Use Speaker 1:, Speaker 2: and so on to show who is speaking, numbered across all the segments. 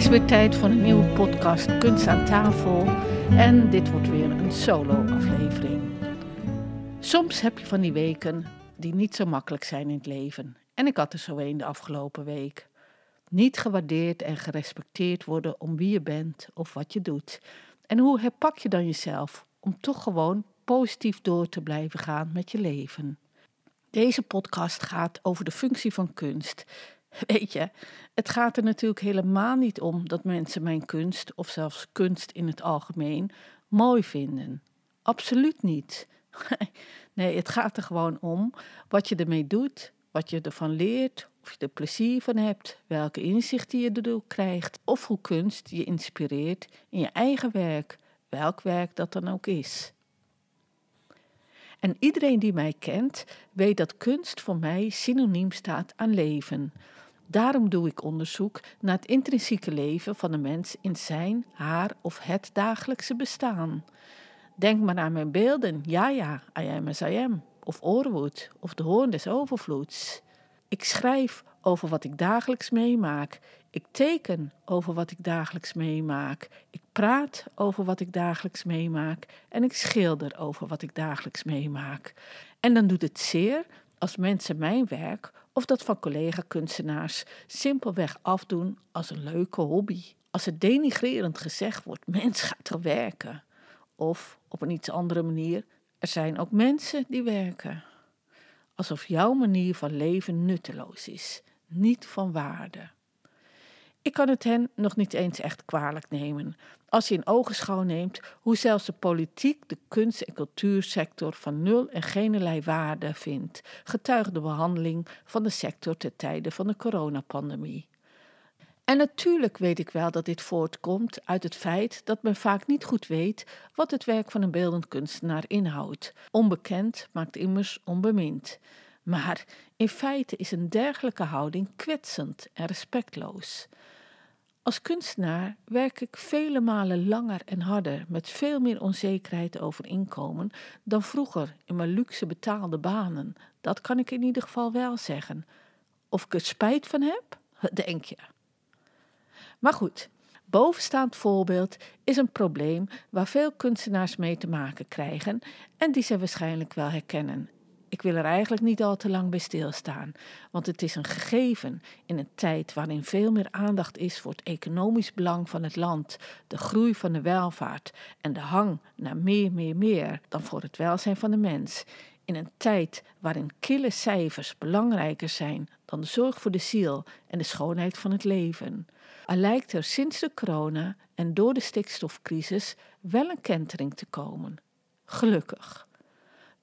Speaker 1: is weer tijd voor een nieuwe podcast Kunst aan tafel. En dit wordt weer een solo-aflevering. Soms heb je van die weken die niet zo makkelijk zijn in het leven. En ik had er zo een de afgelopen week. Niet gewaardeerd en gerespecteerd worden om wie je bent of wat je doet. En hoe herpak je dan jezelf om toch gewoon positief door te blijven gaan met je leven? Deze podcast gaat over de functie van kunst. Weet je, het gaat er natuurlijk helemaal niet om dat mensen mijn kunst, of zelfs kunst in het algemeen, mooi vinden. Absoluut niet. Nee, het gaat er gewoon om wat je ermee doet, wat je ervan leert, of je er plezier van hebt, welke inzichten je erdoor krijgt, of hoe kunst je inspireert in je eigen werk, welk werk dat dan ook is. En iedereen die mij kent, weet dat kunst voor mij synoniem staat aan leven. Daarom doe ik onderzoek naar het intrinsieke leven van de mens in zijn, haar of het dagelijkse bestaan. Denk maar aan mijn beelden, ja ja, I am of Oorwood, of de hoorn des overvloeds. Ik schrijf over wat ik dagelijks meemaak. Ik teken over wat ik dagelijks meemaak. Ik praat over wat ik dagelijks meemaak. En ik schilder over wat ik dagelijks meemaak. En dan doet het zeer als mensen mijn werk of dat van collega-kunstenaars simpelweg afdoen als een leuke hobby. Als er denigrerend gezegd wordt: mens gaat er werken. Of op een iets andere manier: er zijn ook mensen die werken. Alsof jouw manier van leven nutteloos is, niet van waarde. Ik kan het hen nog niet eens echt kwalijk nemen als je in ogenschouw neemt hoe zelfs de politiek de kunst- en cultuursector van nul en geen waarde vindt, getuige de behandeling van de sector ten tijde van de coronapandemie. En natuurlijk weet ik wel dat dit voortkomt uit het feit dat men vaak niet goed weet wat het werk van een beeldend kunstenaar inhoudt. Onbekend maakt immers onbemind. Maar in feite is een dergelijke houding kwetsend en respectloos. Als kunstenaar werk ik vele malen langer en harder met veel meer onzekerheid over inkomen dan vroeger in mijn luxe betaalde banen. Dat kan ik in ieder geval wel zeggen. Of ik er spijt van heb? Denk je. Maar goed, bovenstaand voorbeeld is een probleem waar veel kunstenaars mee te maken krijgen en die ze waarschijnlijk wel herkennen ik wil er eigenlijk niet al te lang bij stilstaan, want het is een gegeven in een tijd waarin veel meer aandacht is voor het economisch belang van het land, de groei van de welvaart en de hang naar meer, meer, meer dan voor het welzijn van de mens. In een tijd waarin kille cijfers belangrijker zijn dan de zorg voor de ziel en de schoonheid van het leven. Al lijkt er sinds de corona en door de stikstofcrisis wel een kentering te komen. Gelukkig.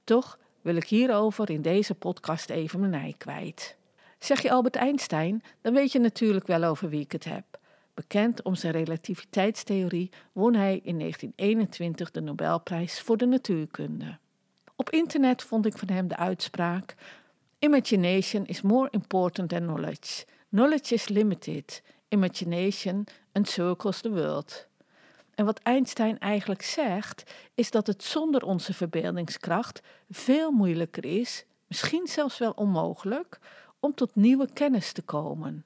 Speaker 1: Toch wil ik hierover in deze podcast even mijn ei kwijt. Zeg je Albert Einstein, dan weet je natuurlijk wel over wie ik het heb. Bekend om zijn relativiteitstheorie won hij in 1921 de Nobelprijs voor de natuurkunde. Op internet vond ik van hem de uitspraak: Imagination is more important than knowledge. Knowledge is limited. Imagination encircles the world. En wat Einstein eigenlijk zegt, is dat het zonder onze verbeeldingskracht veel moeilijker is, misschien zelfs wel onmogelijk, om tot nieuwe kennis te komen.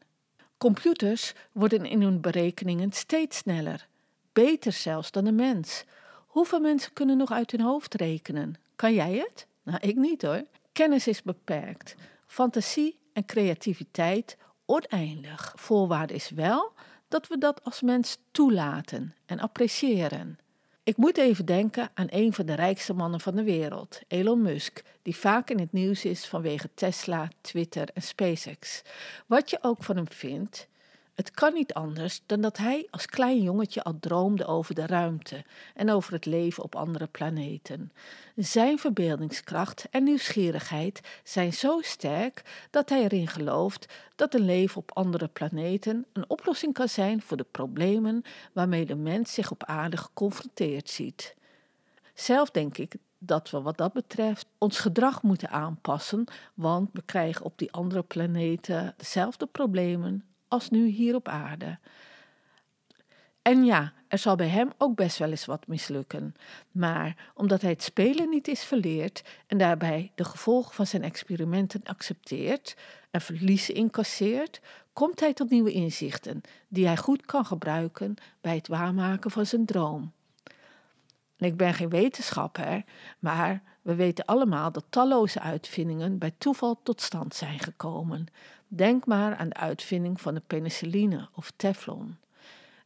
Speaker 1: Computers worden in hun berekeningen steeds sneller, beter zelfs dan de mens. Hoeveel mensen kunnen nog uit hun hoofd rekenen? Kan jij het? Nou, ik niet hoor. Kennis is beperkt. Fantasie en creativiteit oneindig. Voorwaarde is wel dat we dat als mens toelaten en appreciëren. Ik moet even denken aan een van de rijkste mannen van de wereld, Elon Musk, die vaak in het nieuws is vanwege Tesla, Twitter en SpaceX. Wat je ook van hem vindt, het kan niet anders dan dat hij als klein jongetje al droomde over de ruimte en over het leven op andere planeten. Zijn verbeeldingskracht en nieuwsgierigheid zijn zo sterk dat hij erin gelooft dat een leven op andere planeten een oplossing kan zijn voor de problemen waarmee de mens zich op aarde geconfronteerd ziet. Zelf denk ik dat we wat dat betreft ons gedrag moeten aanpassen, want we krijgen op die andere planeten dezelfde problemen als nu hier op aarde. En ja, er zal bij hem ook best wel eens wat mislukken. Maar omdat hij het spelen niet is verleerd en daarbij de gevolgen van zijn experimenten accepteert en verliezen incasseert, komt hij tot nieuwe inzichten die hij goed kan gebruiken bij het waarmaken van zijn droom. Ik ben geen wetenschapper, maar we weten allemaal dat talloze uitvindingen bij toeval tot stand zijn gekomen. Denk maar aan de uitvinding van de penicilline of Teflon.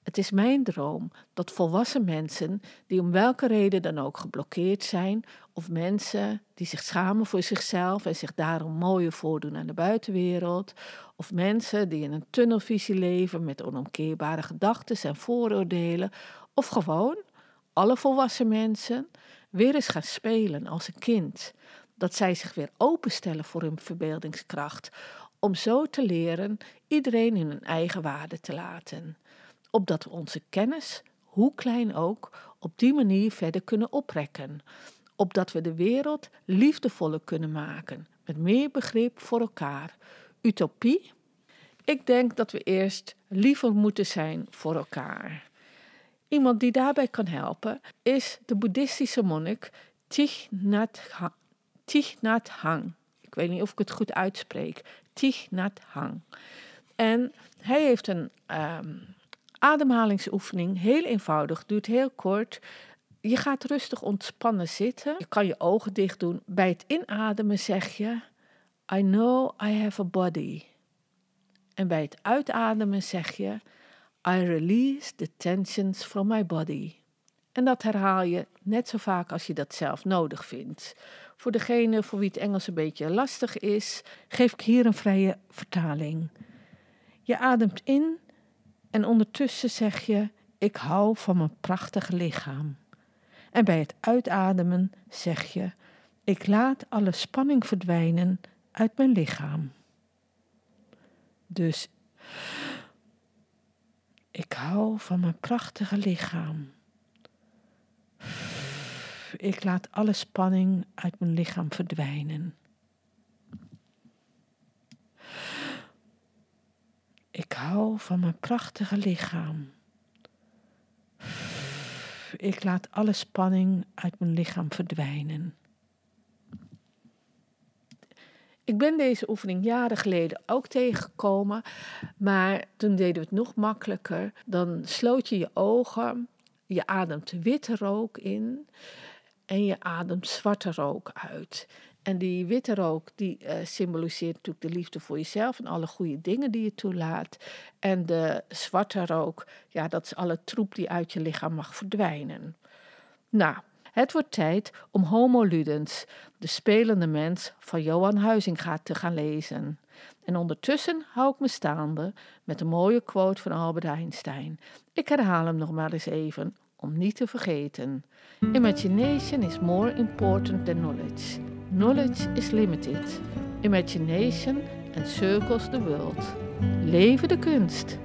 Speaker 1: Het is mijn droom dat volwassen mensen, die om welke reden dan ook geblokkeerd zijn, of mensen die zich schamen voor zichzelf en zich daarom mooier voordoen aan de buitenwereld, of mensen die in een tunnelvisie leven met onomkeerbare gedachten en vooroordelen, of gewoon alle volwassen mensen weer eens gaan spelen als een kind. Dat zij zich weer openstellen voor hun verbeeldingskracht, om zo te leren iedereen in hun eigen waarde te laten. Opdat we onze kennis, hoe klein ook, op die manier verder kunnen oprekken. Opdat we de wereld liefdevoller kunnen maken, met meer begrip voor elkaar. Utopie? Ik denk dat we eerst liever moeten zijn voor elkaar. Iemand die daarbij kan helpen is de boeddhistische monnik Thich Nhat Hang. Ik weet niet of ik het goed uitspreek. Thich Nhat Hang. En hij heeft een um, ademhalingsoefening, heel eenvoudig, duurt heel kort. Je gaat rustig ontspannen zitten. Je kan je ogen dicht doen. Bij het inademen zeg je: I know I have a body. En bij het uitademen zeg je: I release the tensions from my body. En dat herhaal je net zo vaak als je dat zelf nodig vindt. Voor degene voor wie het Engels een beetje lastig is, geef ik hier een vrije vertaling. Je ademt in en ondertussen zeg je: Ik hou van mijn prachtige lichaam. En bij het uitademen zeg je: Ik laat alle spanning verdwijnen uit mijn lichaam. Dus ik hou van mijn prachtige lichaam. Ik laat alle spanning uit mijn lichaam verdwijnen. Ik hou van mijn prachtige lichaam. Ik laat alle spanning uit mijn lichaam verdwijnen. Ik ben deze oefening jaren geleden ook tegengekomen, maar toen deden we het nog makkelijker. Dan sloot je je ogen, je ademt witte rook in en je ademt zwarte rook uit. En die witte rook, die uh, symboliseert natuurlijk de liefde voor jezelf en alle goede dingen die je toelaat. En de zwarte rook, ja, dat is alle troep die uit je lichaam mag verdwijnen. Nou, het wordt tijd om Homo Ludens, de spelende mens van Johan Huizinga, te gaan lezen. En ondertussen hou ik me staande met een mooie quote van Albert Einstein. Ik herhaal hem nog maar eens even, om niet te vergeten. Imagination is more important than knowledge. Knowledge is limited. Imagination encircles the world. Leven de kunst!